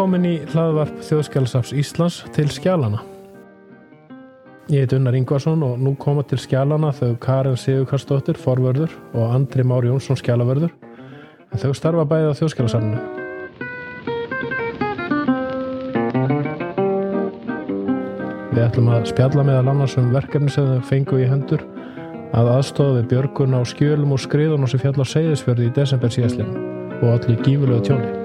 Velkomin í hlaðvarp Þjóðskjálasafs Íslands til skjálana. Ég heit Unnar Ingvarsson og nú koma til skjálana þau Karin Sigurkarsdóttir, forvörður og Andri Már Jónsson, skjálavörður. En þau starfa bæðið á Þjóðskjálasafninu. Við ætlum að spjalla meðal annars um verkefni sem þau fengu í hendur að aðstofa við björgun á skjölum og skriðunum sem fjall á Seyðisfjörði í desember síðastlinu og allir gífulegu tjóni.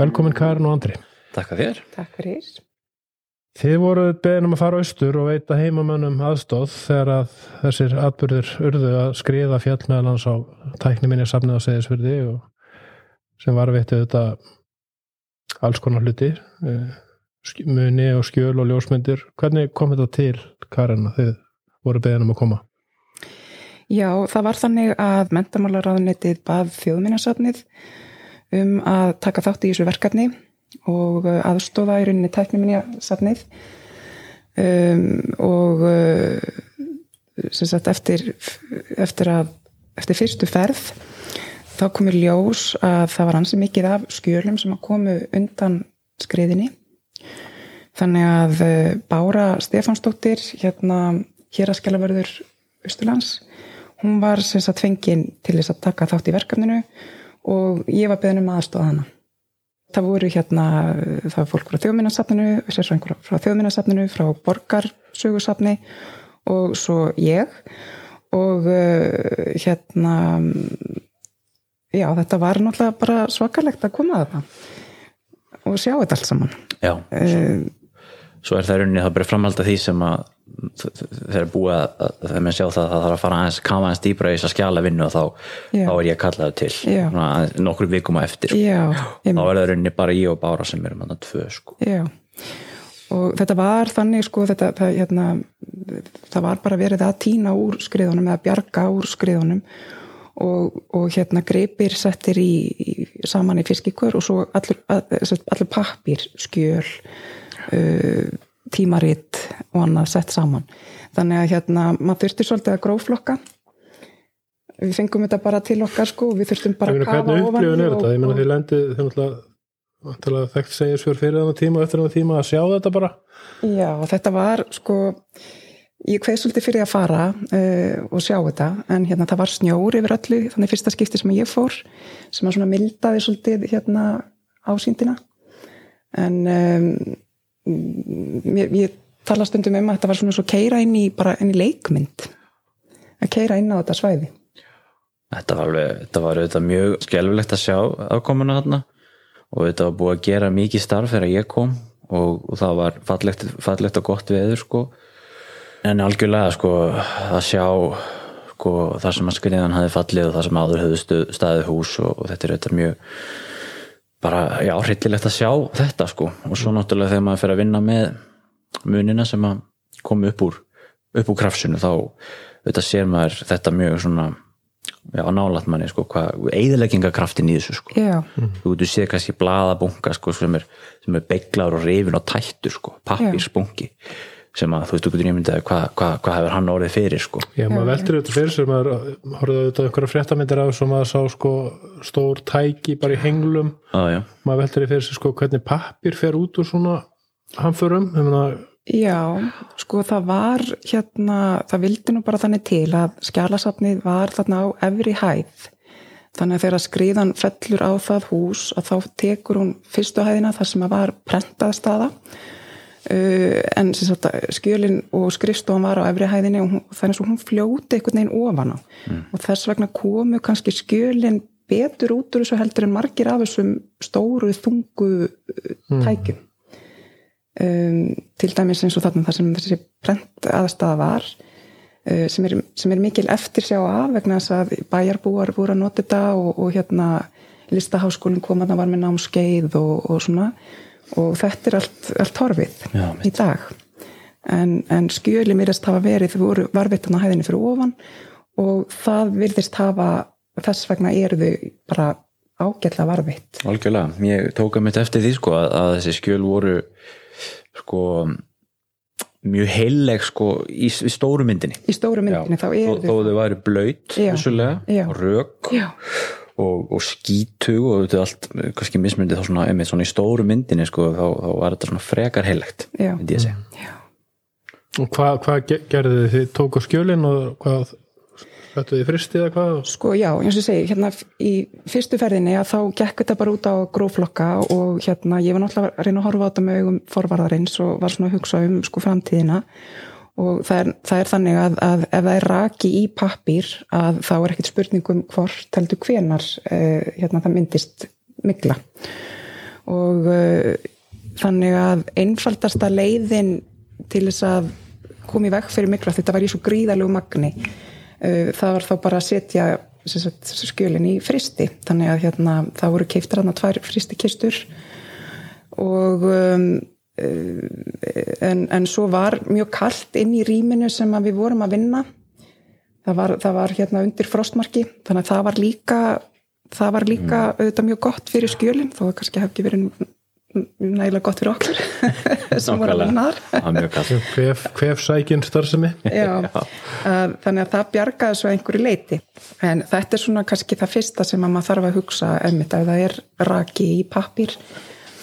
Velkomin Karin og Andri. Takk að þér. Takk fyrir. Þið voruð beðin um að fara austur og veita heimamönnum aðstóð þegar að þessir atbyrðir urðu að skriða fjall meðal hans á tækni minni safnið á Seyðisfjörði og sem var veitið þetta alls konar hluti eh, muni og skjöl og ljósmyndir. Hvernig kom þetta til Karin að þið voru beðin um að koma? Já, það var þannig að mentamálaráðunitið bað þjóðminnarsafnið um að taka þátt í þessu verkefni og aðstóða í rauninni tækniminjasafnið. Um, og sem sagt eftir, eftir, að, eftir fyrstu ferð þá komur ljós að það var hansi mikið af skjölum sem að komu undan skriðinni. Þannig að Bára Stefánsdóttir hérna hér að skjálaförður Östurlands hún var sem sagt fenginn til þess að taka þátt í verkefninu og ég var beðin um aðstofa hana. Það voru hérna, það var fólk frá þjóðminnarsafninu, sérsvæðingur frá þjóðminnarsafninu frá borgarsögursafni og svo ég. Og uh, hérna já, þetta var náttúrulega bara svakalegt að koma að það og sjá þetta allt saman. Já, svo, svo er það rauninni það bara framhald af því sem að eru búið að þegar maður sjá það að það þarf að fara aðeins kama aðeins dýbra í þess að skjala vinnu og þá, þá er ég að kalla það til. Ná, nokkur vikum á eftir sko. Já, þá er það rauninni bara ég og Bára sem erum þannig tvö sko. Og þetta var þannig sko þetta, það, hérna, það var bara verið að týna úr skriðunum eða bjarga úr skriðunum og, og hérna greipir settir í, í saman í fiskikur og svo allur, allur pappir skjöl uh, tímaritt og annað sett saman. Þannig að hérna maður þurfti svolítið að gróflokka. Við fengum þetta bara til okkar sko við þurftum bara að kafa ofan er? Ég menna því lendið þegar náttúrulega þekkt segir svör fyrir þannig tíma og eftir þannig tíma að sjá þetta bara. Já, þetta var sko ég hveð svolítið fyrir að fara uh, og sjá þetta en hérna það var snjór yfir öllu þannig fyrsta skipti sem ég fór sem að svona mildaði svolítið hérna ásýndina. En um, ég, ég tala stundum um að þetta var svona svo keira inn í, inn í leikmynd. Að keira inn á þetta svæði. Þetta var alveg, þetta var auðvitað mjög skjálfilegt að sjá ákomuna þarna. Og þetta var búið að gera mikið starf þegar ég kom og, og það var fallegt, fallegt og gott veður sko. En algjörlega sko að sjá sko það sem að skriðan hafi fallið og það sem áður höfðu staðið hús og, og þetta er auðvitað mjög bara, já, hryllilegt að sjá þetta sko. Og svo náttúrulega þegar maður fer að vinna með munina sem að koma upp úr upp úr krafsunu þá auðvitað sér maður þetta mjög svona já, nálat manni sko, hvað eðileggingakraftin í þessu sko. Já. þú veitur séð kannski bladabunga sko sem er, er beiglar og reyfin og tættur sko, pappirsbungi sem að þú veist, þú getur nýmyndið hvað hva, hva hefur hann orðið fyrir sko. Já, maður veldur auðvitað fyrir sem maður horfið auðvitað einhverja fréttamindir af sem maður sá sko stór tæki bara í henglum. Ah, maður veldur fyrir sig sko hvernig pappir fer út úr svona hamförum. Já, sko það var hérna, það vildi nú bara þannig til að skjálasafnið var þarna á efri hæð. Þannig að þegar skriðan fellur á það hús að þá tekur hún fyrstu hæðina þar sem að var prentað staða en sagt, skjölin og skrifstofan var á efri hæðinni og þannig að hún fljóti einhvern veginn ofan á mm. og þess vegna komu kannski skjölin betur út úr þessu heldur en margir af þessum stóru þungu mm. tækjum um, til dæmis eins og þarna þar sem þessi prent aðstæða var uh, sem, er, sem er mikil eftir sjá af vegna þess að bæjarbúar voru að nota þetta og, og hérna listaháskólinn kom að það var með námskeið og, og svona og þetta er allt, allt horfið Já, í dag. En, en skjöli mérist hafa verið þau voru varvittan á hæðinni fyrir ofan. Og það virðist hafa þess vegna eru þau bara ágætla varvitt Algjörlega, ég tóka mitt eftir því sko að, að þessi skjöl voru sko mjög heileg sko í, í stóru myndinni. Í stóru myndinni þá þó, eru þó þau væri blöyt Já. Já. og rök. Já. Og, og skítug og þetta er allt kannski mismyndið þá svona, einmitt svona í stóru myndinni sko, þá, þá var þetta svona frekar heilegt Já. myndi ég segja Og hvað, hvað ge- gerðu þið? Þið tóku skjölin og hvað Þetta þið fristi eða hvað? Sko já, eins og ég segi, hérna í fyrstu ferðinni að þá gekk þetta bara út á gróflokka og hérna ég var náttúrulega að reyna að horfa á þetta með augum forvarðarins og var svona að hugsa um sko framtíðina og það er, það er þannig að, að ef það er raki í pappír að þá er ekkit spurningum hvort heldur hvenar uh, hérna það myndist mikla og uh, þannig að einfaldasta leiðin til þess að koma í veg fyrir mikla þetta var í svo gríðalegu magni uh, það var þá bara að setja sagt, skjölin í fristi. Þannig að hérna, það voru keiftar hann tvær fristikistur. Og um, en, en svo var mjög kallt inn í rýminu sem að við vorum að vinna. Það var, það var hérna undir frostmarki þannig að það var líka það var líka auðvitað mjög gott fyrir skjölin þó að kannski hef ekki verið nægilega gott fyrir okkur sem voru að vinna þar. Það var mjög kallt Hvef, hvef sækin starfsemi? Já, að, þannig að það bjargaði svo einhverju leiti en þetta er svona kannski það fyrsta sem að maður þarf að hugsa að það er raki í pappir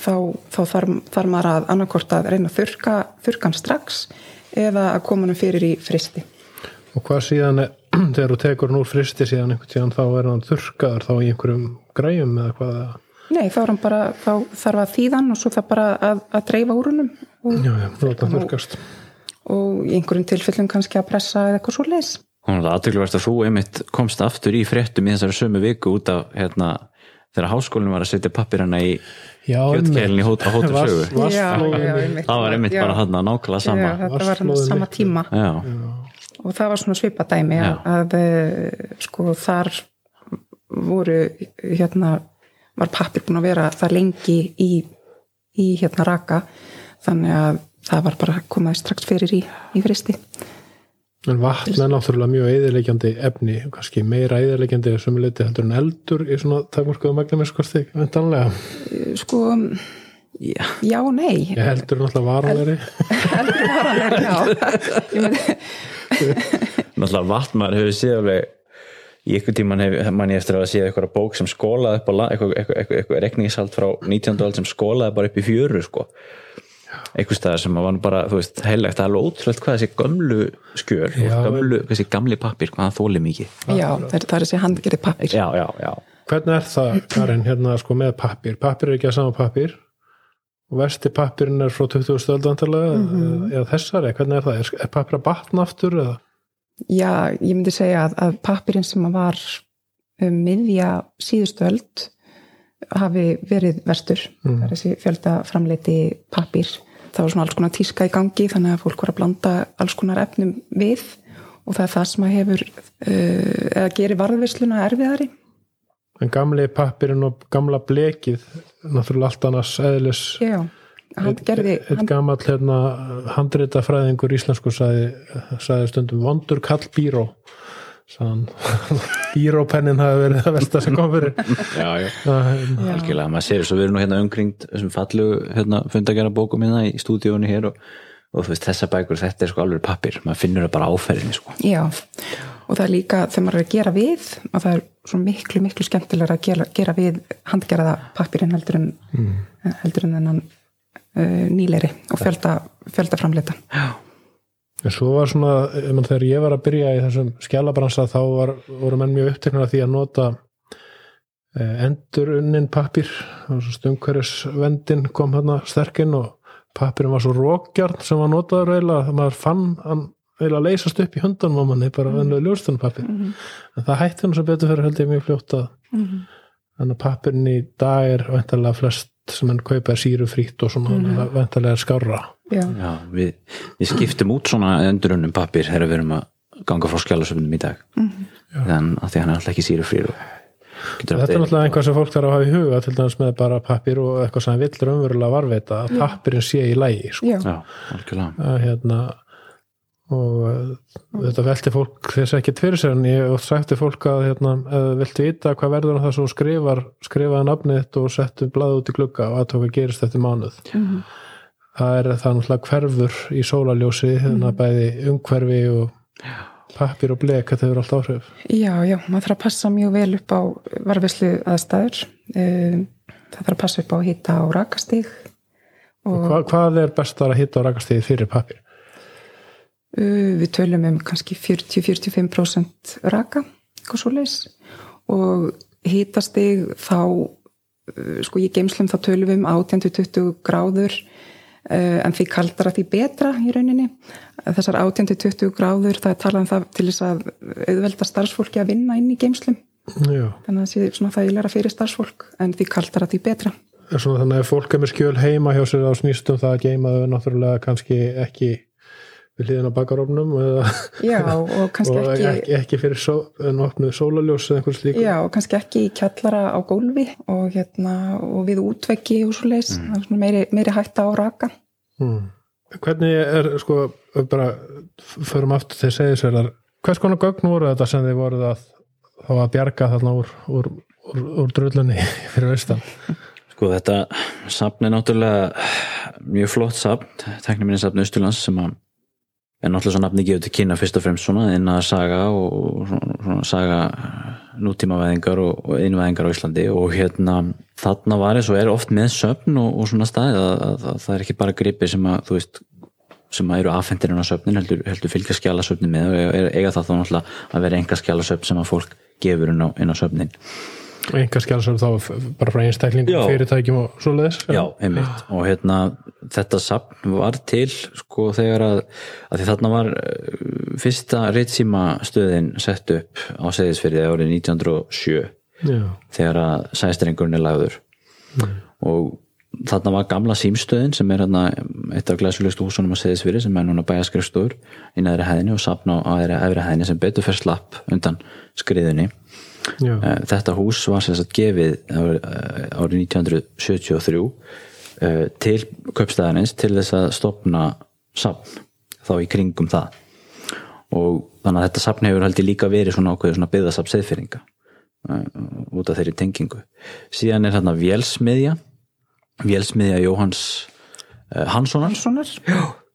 þá, þá þarf, þarf maður að annarkort að reyna að þurka, þurka hann strax eða að koma hann fyrir í fristi. Og hvað síðan, er, þegar þú tekur hann úr fristi síðan einhvern tíðan þá er hann þurrkaður þá í einhverjum græjum eða hvað? Nei, þá, er hann bara, þá þarf að þýðan og svo þarf bara að, að dreifa úr húnum og, Já, já, láta hann þurrkast. og í einhverjum tilfellum kannski að pressa eða eitthvað svo leis Hún var aðtökluverst að þú einmitt komst aftur í fréttum í þessari sömu viku út af hérna, þegar háskólinn var að setja pappirana í Já, kjötkeilin í hóta einmitt. það var einmitt Já. bara hann að nákvæmlega sama. Já, þetta var hann á Vatnsflóðið sama tíma. Já, og það var svona svipadæmi Já. að, að eh, sko þar voru hérna var pappir búin að vera það lengi í, í hérna raka. Þannig að það var bara komaði strax fyrir í, í fristi En vatn er náttúrulega mjög eðilegjandi efni, kannski meira eðilegjandi sem er litið heldur en eldur í svona takmörkuðu magnamiskosti, vendanlega. sko, já. já nei Ég heldur náttúrulega varanlegri. heldur var hann er, já náttúrulega vatnmaður hefur séð alveg í ykkur tíman hef mann ég eftir að séð eitthvað bók sem skólaði upp á eitthvað, eitthvað, eitthvað, eitthvað rekningshald frá 19. öld sem skólaði bara upp í fjöru sko eitthvað staðar sem var nú bara, þú veist, heilegt alveg ótrúlega hvað þessi gömlu skjör gömlu, þessi gamli pappir, hvað hann þóli mikið já, það er, það er þessi handgerði pappir já, já, já Hvernig er það, Karin, hérna sko með pappir? Pappir er ekki að sama pappir og vesti pappirinn er frá 20. stöldvandarlega eða þessari, hvernig er það? Er, er pappir að batna aftur eða? Já, ég myndi segja að, að pappirinn sem var um, miðja síðustöld hafi verið verstur. Það er þessi fjölda framleiti pappir. Það var svona alls konar tíska í gangi þannig að fólk var að blanda alls konar efnum við og það er það sem að hefur uh, eða gerir varðvisluna erfiðari. En gamli pappirinn og gamla blekið, náttúrulega allt annars eðlis Já, hann gerði, eitt gamall hérna, handrita fræðingur íslensku sagði, sagði stundum vondur kall bírópennin hafi verið það versta sem kom fyrir já, já. Það- Já. algjörlega, maður sér þess að við erum nú hérna umkringt þessum fallu hérna, fundagjara bókum hérna í stúdíónu hér og, og þú veist, þessa bækur, þetta er sko alveg pappir maður finnur það bara áferðinni sko já, og það er líka þegar maður er að gera við að það er svo miklu, miklu skemmtilega að gera, gera við handgerða pappirinn heldur en heldur en þennan uh, nýleiri og fjölda, fjölda framleita. En svo var svona, mann þegar ég var að byrja í þessum skjálabransa þá var, voru menn mjög uppteknar af því að nota eh, endurunnin pappir stumkværisvendin kom hérna sterkinn og pappirinn var svo rókjarn sem var notaður eiginlega, maður fann hann eiginlega leysast upp í höndunum á manni bara mm. venlega ljóstunarpappir Mhm. en það hætti hann svo betur fyrir held ég mjög fljótt að þannig að pappirinn í dag er vendalega flest sem hann kaupa er sírufrýtt og svona mm. vendalega skárra. Já, já, við, við skiptum út svona endurunnum pappir þegar við erum að ganga frá skjálasöfnum í dag. Þannig að því hann er alltaf ekki síru frýr Þetta er náttúrulega einhvað sem fólk þarf að hafa í huga til dæmis með bara pappir og eitthvað sem vill raunverulega varveita að pappirinn sé í lægi sko. já, algjörlega. Hérna, og uh, þetta velti fólk þess ekki sér en ég oft sagt til fólk að hérna, eða viltu vita hvað verður á það svo skrifar skrifaði nafnið þitt og settu blaði út í glugga og aðtók að gerist eftir mánuð. Það er það náttúrulega hverfur í sólaljósi þannig að bæði umhverfi og pappir og blek þetta hefur allt áhrif. Já, já, maður þarf að passa mjög vel upp á varfislu aðstæður. Um, það þarf að passa upp á hýta á rakastíg og Hva, hvað er best að hitta á rakastíði fyrir pappir? Uh, við tölum um kannski 40-45% raka eitthvað svoleiðis. Og hýtastig þá uh, sko í geimslum þá tölum við um 18-20 gráður uh, en því kaldara því betra í rauninni. Þessar 18-20 gráður það er talað um það til þess að auðvelda starfsfólki að vinna inn í geimslum Já, þannig að það sé svona þægilega fyrir starfsfólk en því kaldara því betra. Svona þannig að fólk er með skjöl heima hjá sér á snýstum það að geima þau náttúrulega kannski ekki við hliðin á bakarofnum eða, já og kannski og ekki, ekki, ekki fyrir só, opnuð sólaljós eða einhver slík já, og kannski ekki í kjallara á gólfi og, hérna, og við útveggi og svo er svona meiri, meiri hætta á raka. Hmm. Hvernig er sko bara förum aftur til segðisverðar hvers konar gögn voru þetta sem þið voruð að þá að bjarga þarna úr, úr, úr, úr drullunni fyrir austan? Sko þetta safn er náttúrulega mjög flott safn, tekniminni safn Östurlands sem að er náttúrulega svo nafni gefið til kynna fyrst og fremst svona inn að saga og svona, svona saga nútímavæðingar og, og einvæðingar á Íslandi. Og hérna þarna var eins og er oft með söfn og, og svona staðið að, að, að það er ekki bara gripir sem að þú veist sem að eru afhendirinn á söfnin heldur, heldur fylgja skjálasöfnin með og eiga, það þá náttúrulega að vera enga skjálasöfn sem að fólk gefur inn á, inn á söfnin einhver skjálsar þá bara frá einstaklingum Já. fyrirtækjum og svoleiðis Já, einmitt. Og hérna þetta sapn var til sko þegar að, að því þarna var uh, fyrsta reytsíma stöðin sett upp á seðisfyrði árið 1907 Já. þegar að sæstrengurinn er lagður. Og þarna var gamla símstöðin sem er hérna eitt af glæsulegustu húsunum á seðisfyrði sem er núna bæjaskrifstofur í neðri hæðinni og sapna á efri hæðinni sem betur fyrir slapp undan skriðunni Já. Eh, Þetta hús var sem sagt gefið árið eh, árið 1973 eh, til köpstæðanins til þess að stopna safn þá í kringum það. Og þannig að þetta safn hefur heldur líka verið svona ákveður svona byggðasafn seðfyrringa út af þeirri tengingu. Síðan er hérna vélsmiðja vélsmiðja Jóhanns uh, Hanssonar Sonar?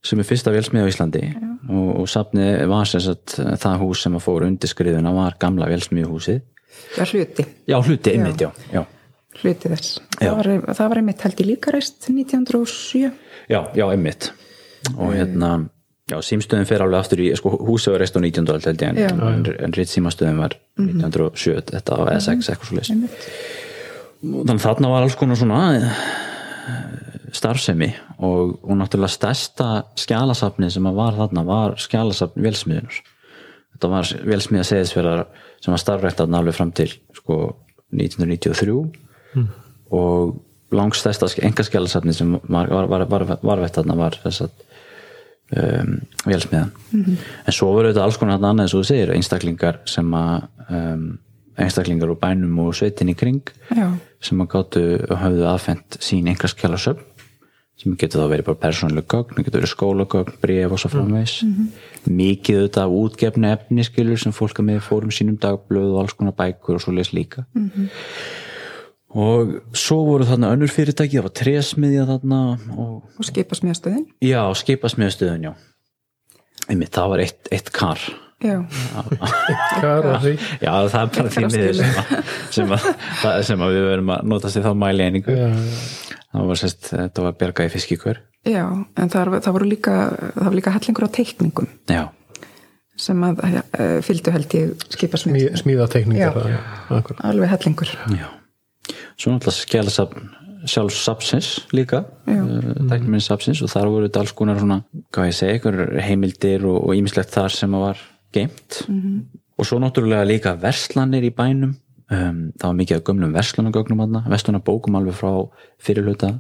sem er fyrsta vélsmiðja á Íslandi. Og, og safnið var sem sagt það hús sem að fór undir skriðuna var gamla vélsmiðjuhúsið Já, hluti, Já, hluti einmitt, já. Já, hluti þess Já. það var, það var einmitt held í líka reist 1907 já, já einmitt. Og hérna, já, símstöðin fer alveg aftur í, sko, húsið var reist á 19. öld held ég, en, en, en ritt símastöðin var 1907, þetta á SX, eitthvað svo leys. einmitt. Þannig þarna var alls konar svona eh, starfsemi og, og náttúrulega stærsta skjálasafni sem að var þarna var skjálasafn velsmiðunar. Þetta var velsmiða seðisverðar sem var starfrækt þarna alveg fram til sko 1993 og langstæsta engaskjálasafni sem var, var, var, þess að um, velsmiðan. En svo voru þetta alls konar þarna annað eins og þú segir, einstaklingar sem að um, einstaklingar úr bænum og sveitin í kring Já, sem að gáttu og höfðu aðfend sín einhverskjálasöfn sem getur þá verið bara persónuleg gögn, það getur verið skólagögn, bref og svo framvegs mikið auðvitað af útgefni efni skilur sem fólk að með fórum sínum dagblöð og alls konar bækur og svo leis líka og svo voru þarna önnur fyrirtæki, það var tresmiðja þarna og og skipasmiðastöðin já, skipasmiðastöðun já. Einmitt, það var eitt, eitt kar. Já, því? já, það er bara því miður sem, sem, að, það- sem að við verum að notast í þá mæli einingu Já, já. Það var sérst, þetta var bjarga í fiskikver já en það, það voru líka það var líka hellingur á teikningum. Já, sem að uh, fylgdu held ég Smí, skipasmiðastöðin smíðatekningar Já. akkurat. alveg hellingur. Já. Svo náttúrulega skjálasafn sjálfs sapsins líka tæknuminn sapsins og þar voru alls konar svona, hvað ég segi, einhver heimildir og ýmislegt þar sem að var geimt -hmm. og svo náttúrulega líka verslanir í bænum um, það var mikið af gömlum verslunagögnum aðna, verslunabókum alveg frá fyrirluta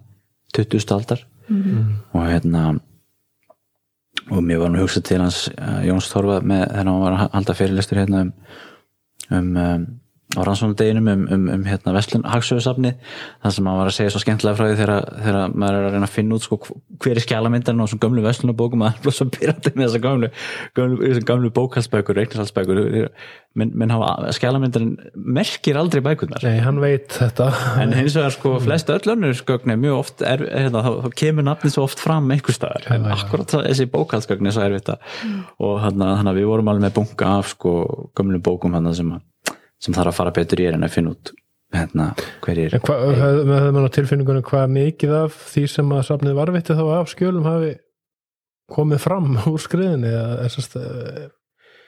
20. aldar -hmm. og hérna og mér var nú hugsað til hans uh, Jóns Torfa með þegar hann var að halda fyrirlestur hérna um, um, um á rannsónadeginum um, um, um hérna Vestlun Hagsöðusafni þar sem maður var að segja svo skemmtilega frá því þegar, þegar maður er að reyna að finna út sko, hver er skjálamyndarinn á svona gömlu Vestlunabókum maður er bara svo pyrrandi með þessar gamlu, gamlu, gamlu bókalsbækur, reiknisalsbækur menn, menn hafa skjálamyndarinn merkir aldrei bækurnar. Nei, hann veit þetta. En hins vegar sko flest öll önnur skögn er mjög oft, er, er, hérna, þá, þá kemur nafnið svo oft fram einhver staðar. En akkurat það- þessi bókalsgögn er svo erfitt að og hann að við vorum alveg með bunga af sko gömlu bókum hann sem, að- sem þarf að fara betur í er en að finna út hérna hverjir mann á tilfinningunum hvað mikið af því sem að safnið varvitti þá af skjölum hafi komið fram úr skriðinni eða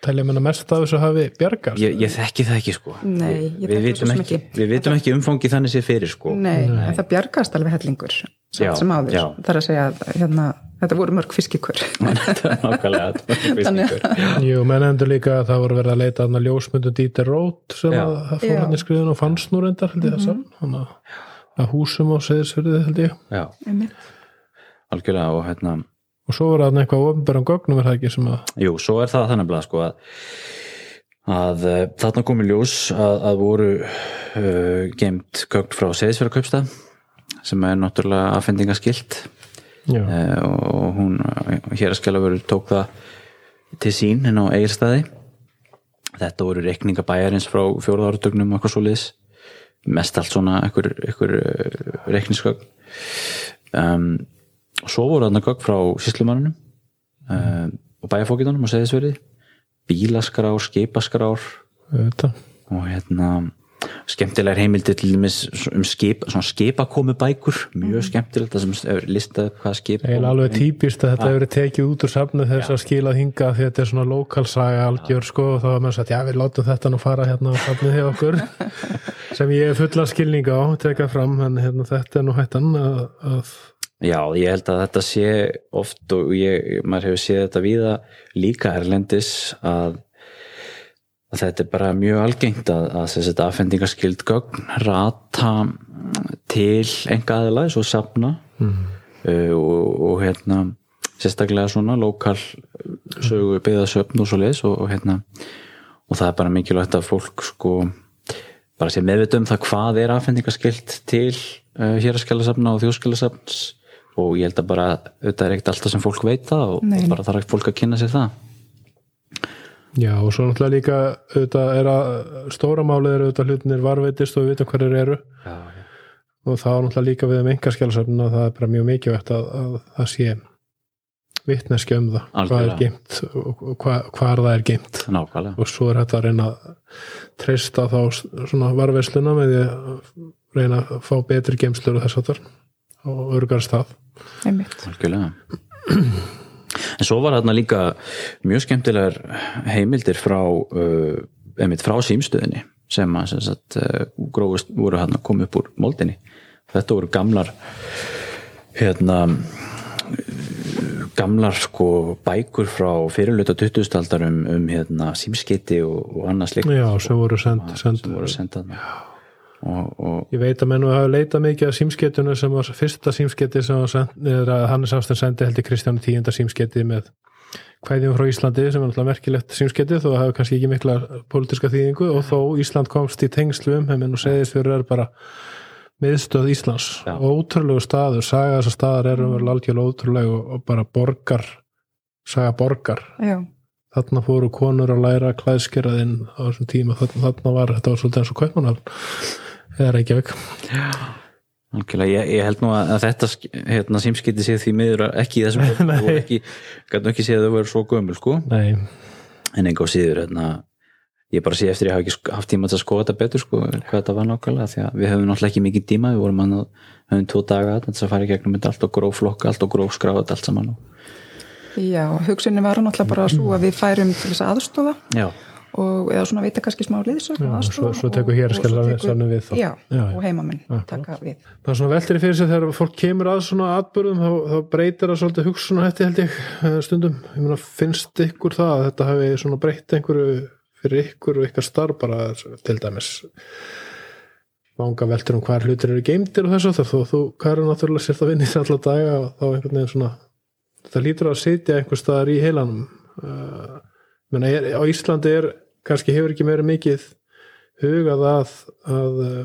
telja manna mest af þessu hafi bjargast ég, ég þekki það ekki sko. Nei, ég við, við, þekki það vitum svo sem ekki, ekki. við vitum ekki umfangi þannig sér fyrir sko. Nei, en það bjargast alveg hellingur Já, sem áður, já. það er að segja að hérna, þetta voru mörg fiskikur. Nákvæmlega Þannig, Jú, menn endur líka að það voru verið að leita að ljósmyndu Dieter Roth sem Já. að fór hann í skriðin og fannst nú reyndar held ég það saman þannig að- að húsum á seðisverðið held ég. Já, algjörlega og hérna og svo var það eitthvað ofnbærum gögnum er það ekki sem að Jú, svo er það þannig að sko að, að uh, þarna komi ljós að, að voru uh, geimt gögn frá Seyðisverðarkaupstað sem er náttúrulega aðfendingaskilt uh, og hún hér að skjala verið tók það til sín en á eigirstaði þetta voru reikninga bæjarins frá fjóruð áratögnum og eitthvað svo liðs mest allt svona uh, reikningsgögn. Um, og svo voru þarna gögn frá síslumannunum um, og bæjarfókitunum og segðisverði bílaskrár, skipaskrár. Auðvitað. Og hérna skemmtilegar heimildir til dæmis um skip, skipakomubækur mjög skemmtilegt það sem er listað upp hvað skip eiginlega alveg típist að þetta hefur verið tekið út úr safnu þess að skila hinga því að þetta er svona lokalsaga algjör sko og þá var maður sagt já við látum þetta nú fara hérna á safnið hjá okkur. Sem ég er fulla skilninga á teka fram en hérna, þetta er nú hættan að, að Já, ég held að þetta sé oft og ég, maður hefur séð þetta víða líka erlendis að, að þetta er bara mjög algengt að, að þetta aðfendingarskild gögn rata til enga aðeins og safna. Uh, og, og hérna sérstaklega svona lokal sögu byggðasöfn og svo leis og, og hérna og það er bara mikilvægt að fólk sko bara sé meðvita um það hvað er aðfendingarskilt til uh, héraskjálasafna og þjóðskjálasafns og ég held að bara þetta er ekkert alltaf sem fólk veit það og, Nei. og bara þarf fólk að kynna sér það já og svo náttúrulega líka auðvitað er að stóra málið er auðvitað hlutinir varveitist og við vitum hverjir eru Já, og það er náttúrulega líka við um engarskjálasafnina það er bara mjög mikilvægt að, að það sé vitneskja um það hvað er Algjörlega. geimt og, og hvað, hvar það er geimt nákvæmlega og svo er þetta að reyna að treysta þá svona varvesluna með því að reyna að fá betri geimslur og þess að það og örgar stað. Algjörlega. En svo var þarna líka mjög skemmtilegar heimildir frá, uh, einmitt frá símstöðinni sem að sem sagt, uh, grófust voru hann að koma upp úr moldinni. Þetta voru gamlar hérna gamlar sko bækur frá fyrirluta 20. aldar um, um hérna símskeiti og, og annars líka Já, sem voru send, send, voru sendað og, og Ég veit að menn og hafa leitað mikið af símskettinu sem var fyrsta símsketti sem var send, eða Hannes Afsten sendi held í Kristjánu tíunda símsketti með kvæðjum frá Íslandi sem er alltaf merkilegt símsketti þó að hafa kannski ekki mikla pólitíska þýðingu. Og þó Ísland komst í tengslu um heiminn og segðist fyrir er bara miðstöð Íslands. Já. ótrúlegu staður, saga þessar staðar er um algjörlega ótrúlegu og, og bara borgar saga borgar. Já, þarna fóru konur að læra klæðskeraðinn á þessum tíma, þarna, þarna var þetta var svolítið eins og eða Reykjavík. Ég, ég held nú að að þetta hérna, símskipti sé því miður ekki í þessum og ekki, gætu ekki séð að þau verður svo gömul sko, Nei, en enga á síður hérna, ég bara sé eftir ég hafa ekki haft tíma til að skoða þetta betur sko, hvað þetta var nákvæmlega, því að við höfum náttúrulega ekki mikið tíma, við vorum hann að höfum tvo daga að fara í gegnum þetta allt og gróf flokka allt og gróf skráða þetta allt saman og, já hugsunni var náttúrulega bara svo að við færum til þess að aðstofa já, og eða svona veita kannski smá liðsögn svo- svo tekur tekur- safnið við. Já, Já, og heimamenn taka við. Það er svona veltir fyrir sig þegar fólk kemur að svona atbyrðum þá, þá breytir það svolítið hugsunahætti held ég eh, stundum, ég meina finnst ykkur það að þetta hefði svona breytt einhverju fyrir ykkur og ykkar starf bara til dæmis? Vanga veltur um hvar hlutir eru geimdir og þessu þá þú, þú er náttúrulega sért að vinna í þetta alla daga og þá einhvern veginn svona þetta lítur að sitja einhver staðar í heilanum. Uh, menna, er, á Íslandi er kannski hefur ekki meira mikið hugað að, að uh,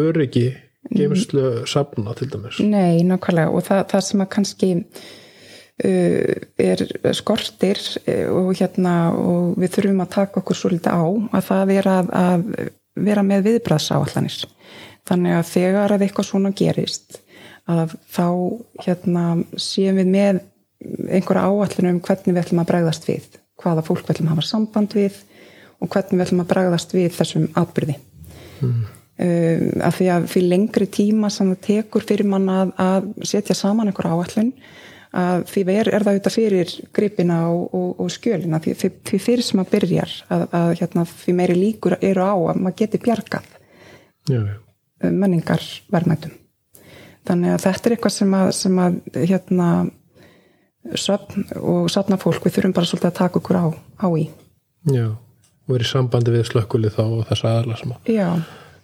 öryggi geimslu safna til dæmis. Nei, nákvæmlega. Og það, það sem að kannski uh, er skortir uh, og hérna og við þurfum að taka okkur svolítið á að það er að, að vera með viðbræðsáallanir þannig að þegar að eitthvað svona gerist að þá hérna séum við með einhverja áallinu um hvernig við ætlum að bregðast við hvaða fólk við ætlum að hafa samband við og hvernig við ætlum að bregðast við þessum atbyrði mm. um, af því að fyrir lengri tíma sem það tekur fyrir mann að, að setja saman einhverja áallin að því er, er það auðvitað fyrir gripina og, og, og skjölina. Því, því fyrir sem að byrjar að, að hérna, því meiri líkur eru á að maður geti bjargað Já, menningar verðmættum þannig að þetta er eitthvað sem að, sem að hérna söfn og safna fólk við þurfum bara svolítið að taka okkur á, á í. Já, og verið sambandi við slökkulið þá og þess aðla sem að Já,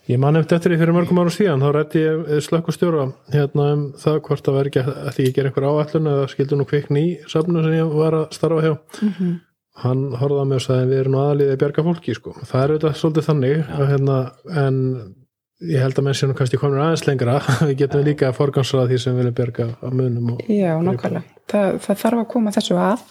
Ég man eftir eftir því fyrir mörgum árum síðan þá rætti ég slökkustjóra hérna um það hvort að vera ekki að því ég ger einhver áallun eða skildu nú kvikn í safnu sem ég var að starfa hjá Mhm. hann horfði á mig og sagði við erum aðaliðið að bjarga fólki sko. það er auðvitað svolítið þannig að, hérna, en ég held að menn séu nú kannski komin aðeins lengra. Við getum líka að forgansraða því sem við viljum bjarga á munum og já, nákvæmlega. það, það þarf að koma þessu að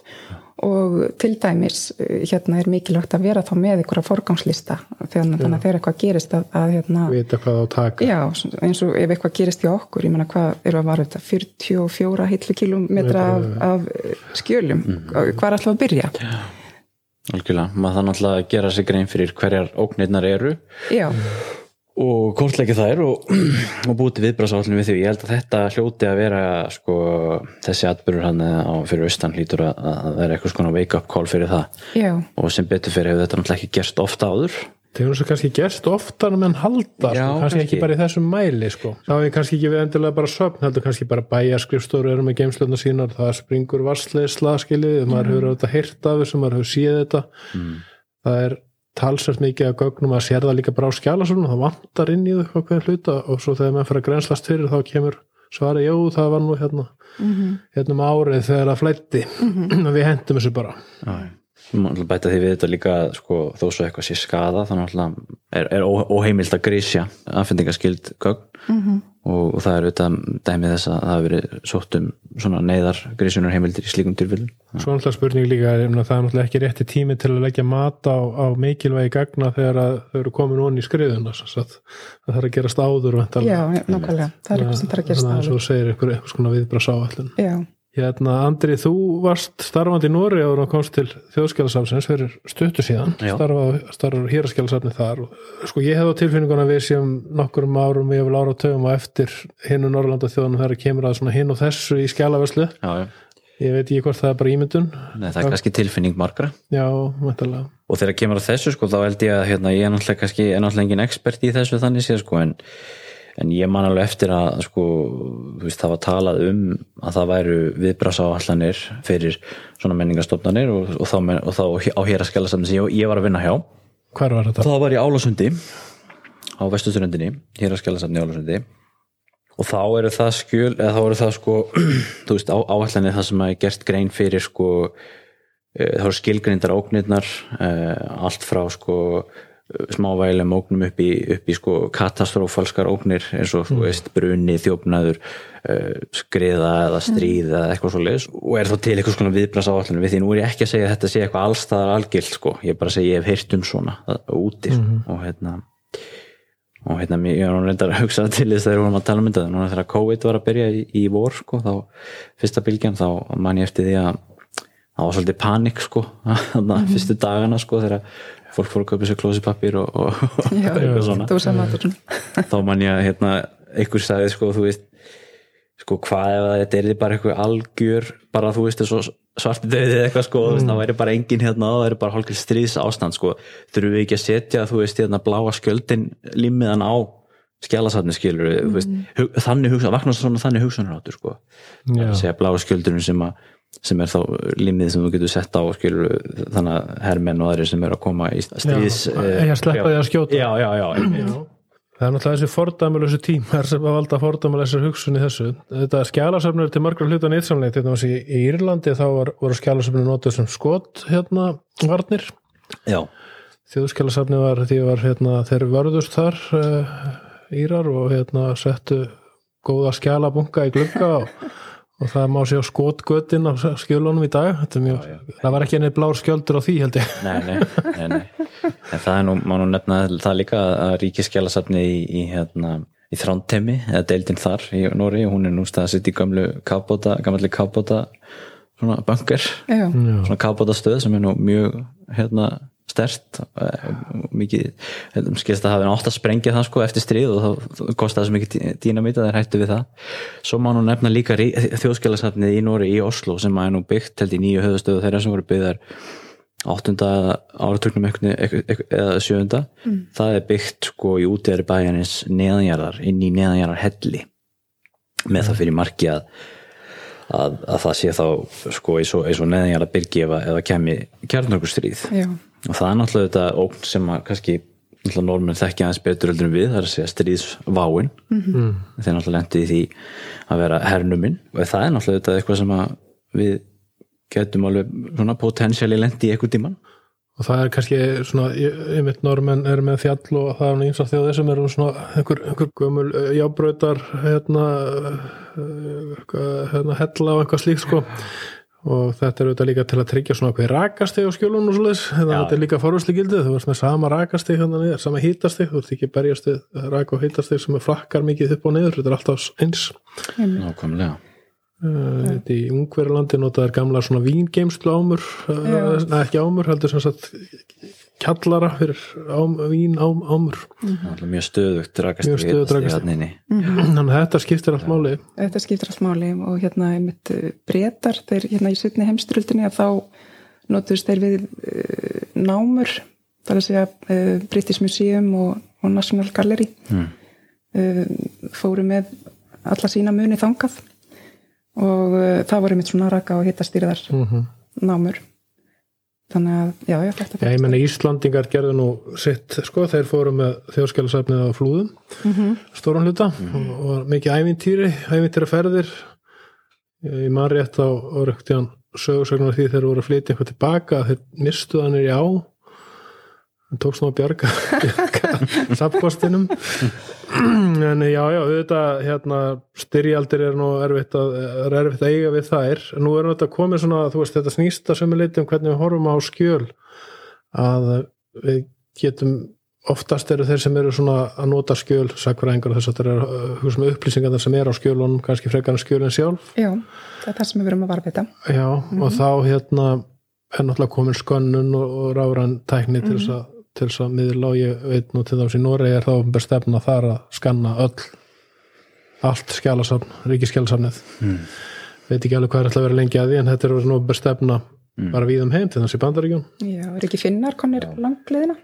og til dæmis eh, hérna er mikilvægt að vera þá með einhverja forgangslista þannig þannig að þegar eitthvað gerist að, að hérna, vita hvað á að taka. Já, eins og ef eitthvað gerist í okkur, ég meina hvað eru að vara þetta? 44 hillu kilometra af, af skjölum, hvað er alltaf að byrja? algjörlega, maður þannig að gera sig grein fyrir hverjar óknirnar eru. Já, og kortleiki þær og, og búið til viðbráðsállinu við því. Ég held að þetta hljóti að vera sko, þessi atbyrður hann á fyrir austan hlýtur að, að vera eitthvað svona wake up call fyrir það. Já, og sem betur fyrir hefur þetta náttúrulega ekki gerst ofta áður. Það hefur svo kannski gerst oftar en menn halda, Já, sko, kannski, kannski. ekki bara í þessum mæli sko. þá er kannski ekki við endilega bara söfn heldur kannski bara bæjarskrifstóru eru með geimslöfna sínar, það springur varsleisla skiljið, maður hefur auðvitað heyrt af þessu, maður hefur séð þetta. Það er talsvært mikið að gögnum að sér það líka bara á skjálasöfnum það vantar inn í þau hver hluta og svo þegar menn fyrir að grenslast fyrir þá kemur svari, jú það var nú hérna hérna um árið þegar það flætti við hendum þessu bara maður bæta því við þetta líka sko, þó svo eitthvað sé skada þannig að er, er óheimilt að grísja aðfendingaskild gögn. Og, og það er auðvitað dæmið þess að það hafi verið sótt um svona neyðar grísunar heimildir í slíkum tilfellum Svo náttúrulega spurning líka er um að það er náttúrulega ekki rétti tími til að leggja mat á, á mikilvægi gagna þegar að þau eru komin onni í sagt. það þarf að gerast áður væntanlega. já, nákvæmlega. Það er eitthvað sem þarf að gerast Þannig að áður Hérna Andri, þú varst starfandi í Nóri áður og komst til þjóðskjálasafsins fyrir stuttu síðan, starfaði héraskjálasafni þar og sko ég hef á tilfinninguna við séum nokkurum árum við hefur ára tögum og eftir hinn og Norrlanda þjóðanum þegar kemur að svona hinn og þessu í skjálaveslu já, já. ég veit ekki hvort það er bara ímyndun. Nei, það er kannski tilfinning margra. Já, mæntalega og þegar kemur að þessu sko þá held ég að hérna, ég er er náttúrulega engin expert í þessu þannig séð sko en, en ég man alveg eftir að sko veist það var talað um að það væru viðbrasáallanir fyrir svona menningastofnanir og, og, þá, og þá á héraskjálasafni sem ég, ég var að vinna hjá hvar var þetta? það var í Álasundi á vestusturöndinni, héraskjálasafni í Álasundi og þá eru það skjöl eða þá eru það sko þú veist áallanir það sem að er gert grein fyrir sko eh, þá eru skilgrindar ógnirnar eh, allt frá sko smávægilegum ógnum upp í, upp í sko katastrófalskar ógnir eins og þú veist bruni, þjófnaður uh, skriða eða stríð eða eitthvað svo leis og er þá til eitthvað svona viðbrans áallinu við því nú er ég ekki að segja að þetta sé eitthvað allstaðar algilt sko, ég er bara að segja ég hef heyrt um svona úti sko. og hérna og hérna ég var nú reyndar að hugsa til þess þegar við vorum að tala um þetta. Núna þegar COVID var að byrja í, í vor sko, þá fyrsta bylgjan þá man ég eftir því að það var svolítið panik sko að fyrstu dagana sko þegar fólk fór að kaupa sér klósipapír og, og, og já, eitthvað svona. þá man ég að hérna, einhver sagði sko, þú veist sko hvað ef þetta er bara eitthvað algjör bara þú veist þessu svarti döði eða eitthvað sko, mm. það væri bara engin hérna það væri bara hálfgeir stríðs ástand sko. Þurfum við ekki að setja þú veist hérna bláa skjöldin límiðan á skjálasafni skilur þú veist, hug, þannig hugsa, vakna svona þannig hugsanaráttur sko. Já. að segja bláa skjöldunum sem að sem er þá límið sem þú getur sett á skilur þannig að hermenn og aðri sem eru að koma í stríðs Já, eigi að sleppa því að skjóta. já, já, já. Það er náttúrulega þessi fordæmulösu tímar sem að valda fordæmulösu hugsun í þessu. Þetta skjálasöfnur til margra hluta. Til dæmis í, í Írlandi þá var, voru skjálasöfnur notuð sem skot hérna varnir já. þjóðskjálasafni var því var hérna, þeir vörðust þar uh, Írar og hérna settu góða skjálabunga í glugga og, og það má sjá skotgötin á skjölunum í dag. Þetta er mjög, það var ekki enni blár skjöldur á því held ég. Nei, nei, nei, nei. En það er nú, má nú nefna það líka að ríkiskjálasafni í, í hérna í Þrántemi, eða deildin þar í Nóri, hún er nú staðsitt í gamlu kábóta, gammalli kábóta svona banker, Já, svona kábóta stöð sem er nú mjög hérna stert mikið, skilst að hafa átt að sprengja það sko eftir stríð og þá kosti það svo mikið dýnamít að það er hættu við það. Svo má nú nefna líka þjóðskjálasafnið í Nóri í Oslo sem er nú byggt held í nýju höfustöðu þeirra sem voru byggðar áttunda áratögnum eða sjönda mm. það er byggt sko í útæðari bæjarins neðanjarðar, inn í neðanjarðar helli með það fyrir marki að, að, að það sé þá sko eins og, og neðanjarðar byrgi eða, kemi kjarnarkurstríð já, og það er náttúrulega þetta ógn sem að kannski normin þekkja aðeins betur öllurum við, það er að segja stríðsváin. Mm. -hmm. þeir náttúrulega lendi í því að vera hernuminn og það er náttúrulega þetta eitthvað sem að við getum alveg svona potensiali lendi í eitthvað tíman og það er kannski svona, einmitt normenn er með fjall og það er eins af þjóðir sem eru svona einhver, einhver gömul jábröytar hérna, hérna hella og eitthvað slíkt sko og þetta er auðvitað líka til að tryggja svona hvað rakasti á skjólun og svoleiðis þetta er líka forvörsli gildið, þú veist með sama rakasti hérna niður, sama hítasti, þú ert ekki berjasti rak og hítasti sem er flakkar mikið upp og niður, þetta er alltaf eins. Nákvæmlega. Þetta í Ungverðarlandi notaður gamla svona víngeimslu ámur neða ekki ámur, heldur sem sagt kjallara fyrir ám, vín ám, ámur. Mm. mjög stöðugt dragast mjög stöðugt dragast þannig að þetta skiptir allt máli. Þetta skiptir allt máli og hérna einmitt breytar þeir hérna í setni heimströldinni að þá notuðist þeir við uh, námur þar að segja uh, British Museum og, og National Gallery. Mm. uh, fóru með alla sína muni þangað og það voru mitt svona raka og hittastýrðar mm -hmm. námur þannig að, já, já, þetta Já, ég menna Íslandingar gerðu nú sitt, sko, þeir fóru með þjóðskjálasafnið á flúðum mm -hmm. stórun hluta mm -hmm. og, og mikið ævintýri, ævintýra ferðir ég man rétt á orðuktján sögursögnar því þeir voru að flytja eitthvað tilbaka, þeir mistuð hann er í á hann tókst nú að bjarga, bjarga sapkostinum en já, já, auðvitað hérna, styrjaldir er nú erfitt að, er erfitt að eiga við þær. Nú við þetta komið svona, þú veist, þetta snýsta er litið um hvernig við horfum á skjöl. Að við getum oftast eru þeir sem eru svona að nota skjöl, sakfræðingar og þess að þetta er húsum upplýsingar sem er á skjölunum kannski frekar en skjölun sjálf. Já, það er það sem við verum að varfita Já, mm -hmm. og þá hérna er náttúrulega komin skönnun og, og ráðrann tækni til þess mm -hmm. að til þess að miðla og ég veit nú til þess að í Noregi er þá um stefna þar að skanna öll allt skjálasafn, ríkiskjálasafnið mm. veit ekki alveg hvað er alltaf að vera lengi að því en þetta er nú um stefna mm. bara við um heim til þess að bandaríkjum Já, er ekki finnar konir langleðina?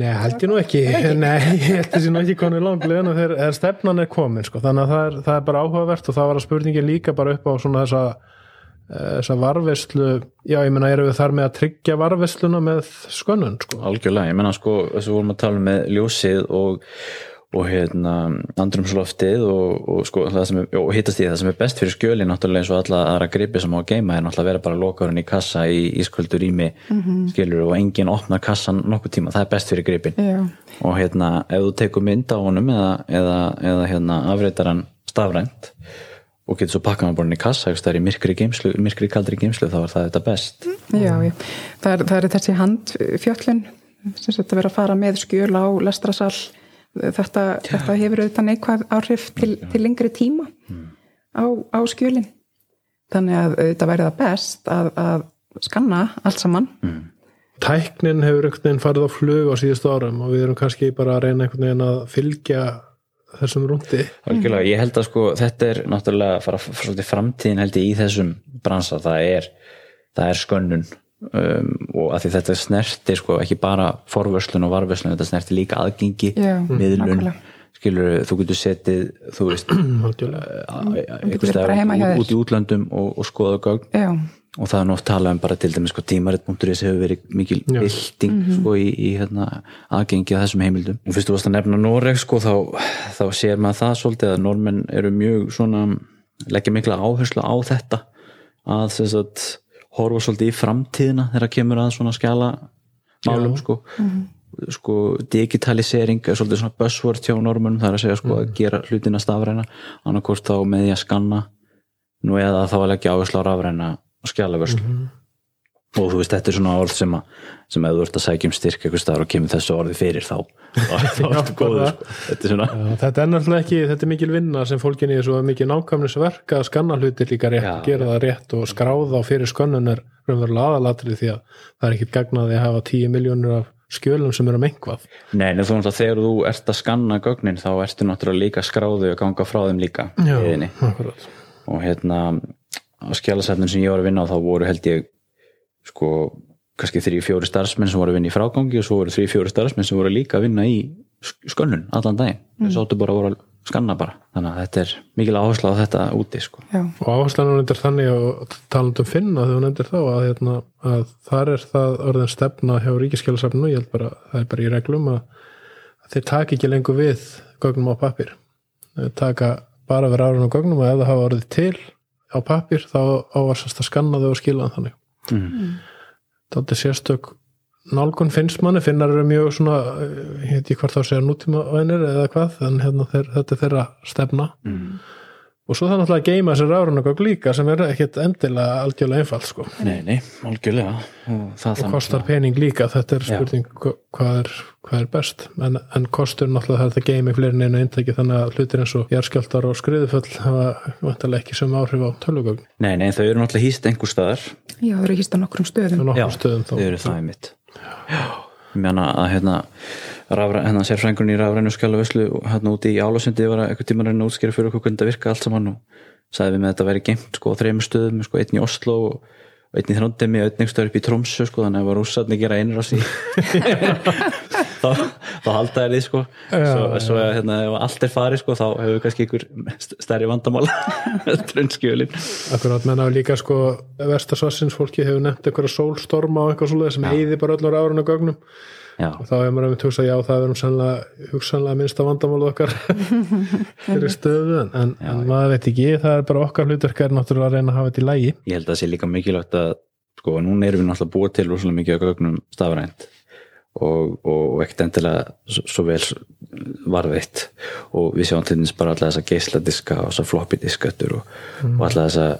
Nei, held ég nú ekki. Nei, ég held þessi nú ekki konir langleðina þegar stefnan er komin, sko. Þannig að það er, það er bara áhugavert og það var að spurningin líka bara upp á svona þessa þessa varveslu, já ég menna erum við þar með að tryggja varvesluna með skönun sko. Algjörlega, ég menna sko þess að vorum að tala með ljósið og, og hérna andrumsloftið og, og sko það sem er, og hittast í það sem er best fyrir skjölin náttúrulega eins og alla aðra gripi sem á að geima er náttúrulega að vera bara lokarinn í kassa í ískvöldur ími mm -hmm. skilur og enginn opnar kassan nokkuð tíma, það er best fyrir gripin já. og hérna ef þú tekur mynd á honum eða, eða, eða hérna afreitaran stafrænt og getur svo pakkað bara inn í kassa það er í myrkri, geimslu, myrkri kaldri geimslu þá er það þetta best. Já, já. Það, er, það er þessi handfjöllun sem þetta verður að fara með skjöl á lestrasal. Þetta, þetta hefur auðvitað neikvæð áhrif til, til lengri tíma mm. á, á skjölin. Þannig að þetta verður það best að, að skanna allt saman. Mm. Tæknin hefur einhvern veginn farið á flug á síðustu árum og við erum kannski bara að reyna einhvern veginn að fylgja þessum rúndi Algjörlega, ég held að sko þetta er náttúrulega fara svolítið framtíðin held ég í þessum bransa, það er það er skönnun um, og að því þetta snertir sko ekki bara forvörslun og varvörslun, þetta snertir líka aðgengi Já, miðlun, skilur þú getur setið, þú veist út í útlandum og, og skoða gögn. Já og það er nátt talað um bara til dæmis sko, tímarit.is hefur verið mikil bilding mm -hmm. sko, í, í hérna, aðgengi að þessum heimildum. Og fyrst þú varst að nefna Noreg sko, þá, þá sér maður það svolítið að normenn eru mjög svona leggja mikla áherslu á þetta að sagt, horfa svolítið í framtíðina þegar kemur að svona skjala málum sko. Sko digitalisering er svolítið svona buzzword hjá normunum það er að segja sko að gera hlutina stafræna. Annarkort þá með því að skanna nú eða þá að leggja áherslu á rafræna skjálaförslu og þú veist þetta er svona orð sem að sem að þú ert að sækja um styrk eitthvað staðar og kemur þessu orði fyrir þá þá ertu góður. þetta er svona Já, þetta er náttúrulega ekki, þetta er mikil vinna sem fólkin í þessu mikið nákvæmnisverk að skanna hluti líka rétt, Já. gera það rétt og skráða á fyrir skönnun er raunverulega aðalatrið því að það er ekkit gagnaði að hafa 10 miljónur af skjölum sem eru um einhvað Nei, en þú náttúrulega þegar þú ert að skanna gögnin þá ertu náttúrulega líka skráðu og ganga frá þeim líka akkurat. Og hérna á skjálasætnum sem ég var að vinna á þá voru held ég sko kannski þrý, fjóri starfsmenn sem voru að vinna í frágangi og svo voru þrý, fjóri starfsmenn sem voru líka að vinna í sk- skönnun allan daginn, þau sáttu bara að voru að skanna bara, þannig að þetta er mikil áhersla á þetta úti sko. Og áherslan hún endur þannig og talandum finna þegar hún endur þá að, hérna, að þar er það orðin stefna hjá ríkiskjálasafninu, ég held bara það er bara í reglum að, að þeir taka ekki lengur við gögnum á pappir taka bara við rárun á gögnum og ef það hafa orðið til á pappir þá ávarsast að skanna þau og skila þannig mm. þetta er sérstök nálgun finnst manni, finnar eru mjög svona eh, ég veit ekki hvort þá segja nútíma vænir eða hvað, en hérna þeir, þetta er þeirra stefna Mm. Og svo það náttúrulega að geima sér rárunagögg líka sem er ekkit endilega algjörlega einfalt sko. Nei, nei, algjörlega. Og það og kostar pening líka, þetta er spurning hva- hvað er, hvað er best. En, en kostur náttúrulega það er þetta geimi fleiri en einu eintæki þannig að hlutir eins og jarskjáltar og skriðuföll hafa vantarlega ekki sem áhrif á tölvugögn. Nei, nei, þau eru náttúrulega hýst einhver staðar. Já það eru hýst á nokkrum stöðum. Já, stöðum þá. þau eru það í mitt Já, meina að hérna hérna sérfrængurinn í rafrænu skjálavöslu hérna úti í Álasundi var að eitthvað tíma að reyna að útskýra fyrir okkur hvernig þetta virka allt saman og sagði við með að þetta væri geimt sko á þreymur stöðum, sko einn í Oslo og einn í Þrondemi og einn stöður upp í Tromsö sko þannig að ef að rússarni gera einir á sí þá, þá halda þær því sko. Svo, svo að hérna, ef allt er farið sko þá hefur við kannski ykkur stærri vandamála trunnskjölin Akkurat, menn að líka sko Vestasvassins fólki hefur nefnt einhverja sólstorma og eitthvað svoleið sem eyði bara öllur árun á gögnum. Já, og þá hefur maður einmitt hugsað já það er um sannlega hugsanlega minnsta vandamálu okkar fyrir stöðu en, en, en maður veit ekki, það er bara okkar hlutverk er náttúrulega að reyna að hafa þetta í lægi ég held að það sé líka mikilvægt að sko, núna erum við náttúrulega búið til rosalega mikið af gögnum stafrænt og, og, ekkert endilega svo, vel varðveitt. Og við sjáum til dæmis bara alltaf þessa geisladiska og þessa floppy diskettur og, og alltaf þessa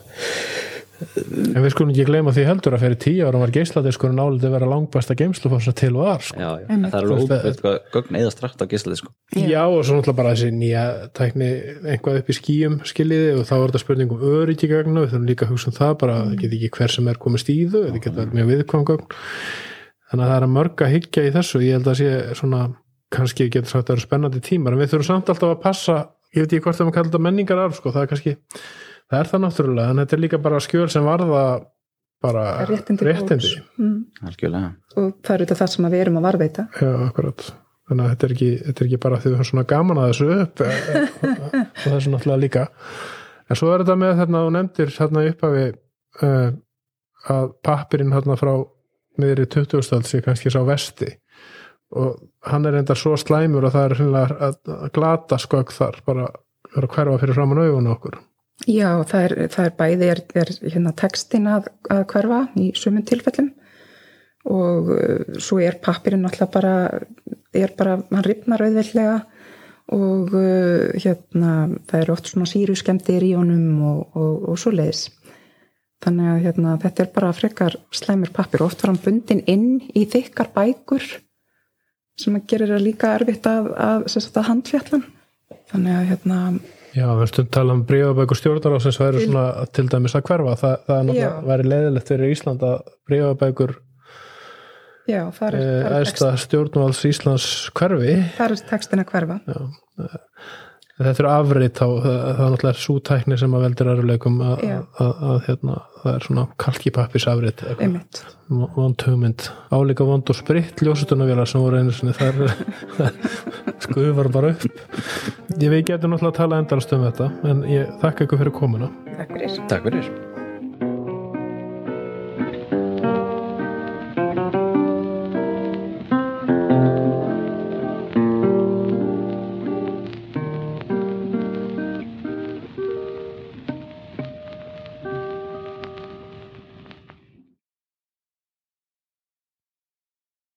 en við skulum ekki gleyma því heldur að fyrir tíu ára var geisladiskurinn álítið að vera langbæsta geimslufósa til var sko. já, já, en það er alveg óbært hvað gögn eða strakt á geisladisku Já. og svo náttúrulega bara þessi nýja tækni einhvað upp í skýjum skiljiði og þá er þetta spurning um öryggi gögnu við þurfum líka að hugsa um það bara það get ekki hver sem er komist í þau þetta geta verið mjög viðkvæm gögn þannig að það er að mörg að hyggja í þessu ég held að sé svona kannski getur sagt að það eru spennandi tímar en við þurfum samt alltaf að passa ég veit ekki hvort það maður kalla þetta menningar arf sko, það er kannski, það er það náttúrulega en þetta er líka bara skjöl sem varða bara réttindi, réttindi. Mm. algjörlega og það er auðvitað það sem að við erum að varveita Já, akkurat. Þannig að þetta er ekki, þetta er ekki bara því við höfum svona gaman að þessu upp eh, og þessu náttúrulega líka. En svo er þetta með þarna og nefndir þarna í upphafi uh, að pappirinn þarna frá miðri 20. sé kannski sá vesti og hann er enda svo slæmur og það er hreinlega að, glata skögg þar bara að hverfa fyrir framann augun okkur. Já, það er, það er bæði er, er hérna textin að, að hverfa í sumum tilfellum og uh, svo er pappirinn alltaf bara, er bara, hann ripnar auðveldlega og uh, hérna það er oft svona síruskemdir í honum og, og, og svo leiðis. Þannig að hérna, þetta er bara frekar slæmur pappir. Oft var hann bundin inn í þykkar bækur sem að gerir það líka erfitt sem sagt, að handfjallan. Þannig að hérna, Já, við höfum stund tala um brífabækur stjórnar sem væri svona til dæmis að hverfa. Það, það er náttúrulega væri leiðilegt fyrir Ísland að það er æðsta stjórnvalds Íslands hverfi Það er textin að hverfa. Já. Þetta er afrit á, það, er náttúrulega svo tækni sem að veldur eruleikum að, að, að, hérna, það er svona kalkipappis afrit Einmitt. vond hugmynd. Álíka vond og spritt ljósutunarvélar sem voru einu sinni þar skufar bara upp. Ég við getum náttúrulega að tala endalast um þetta en ég þakka ykkur fyrir komuna. Takk fyrir. Takk fyrir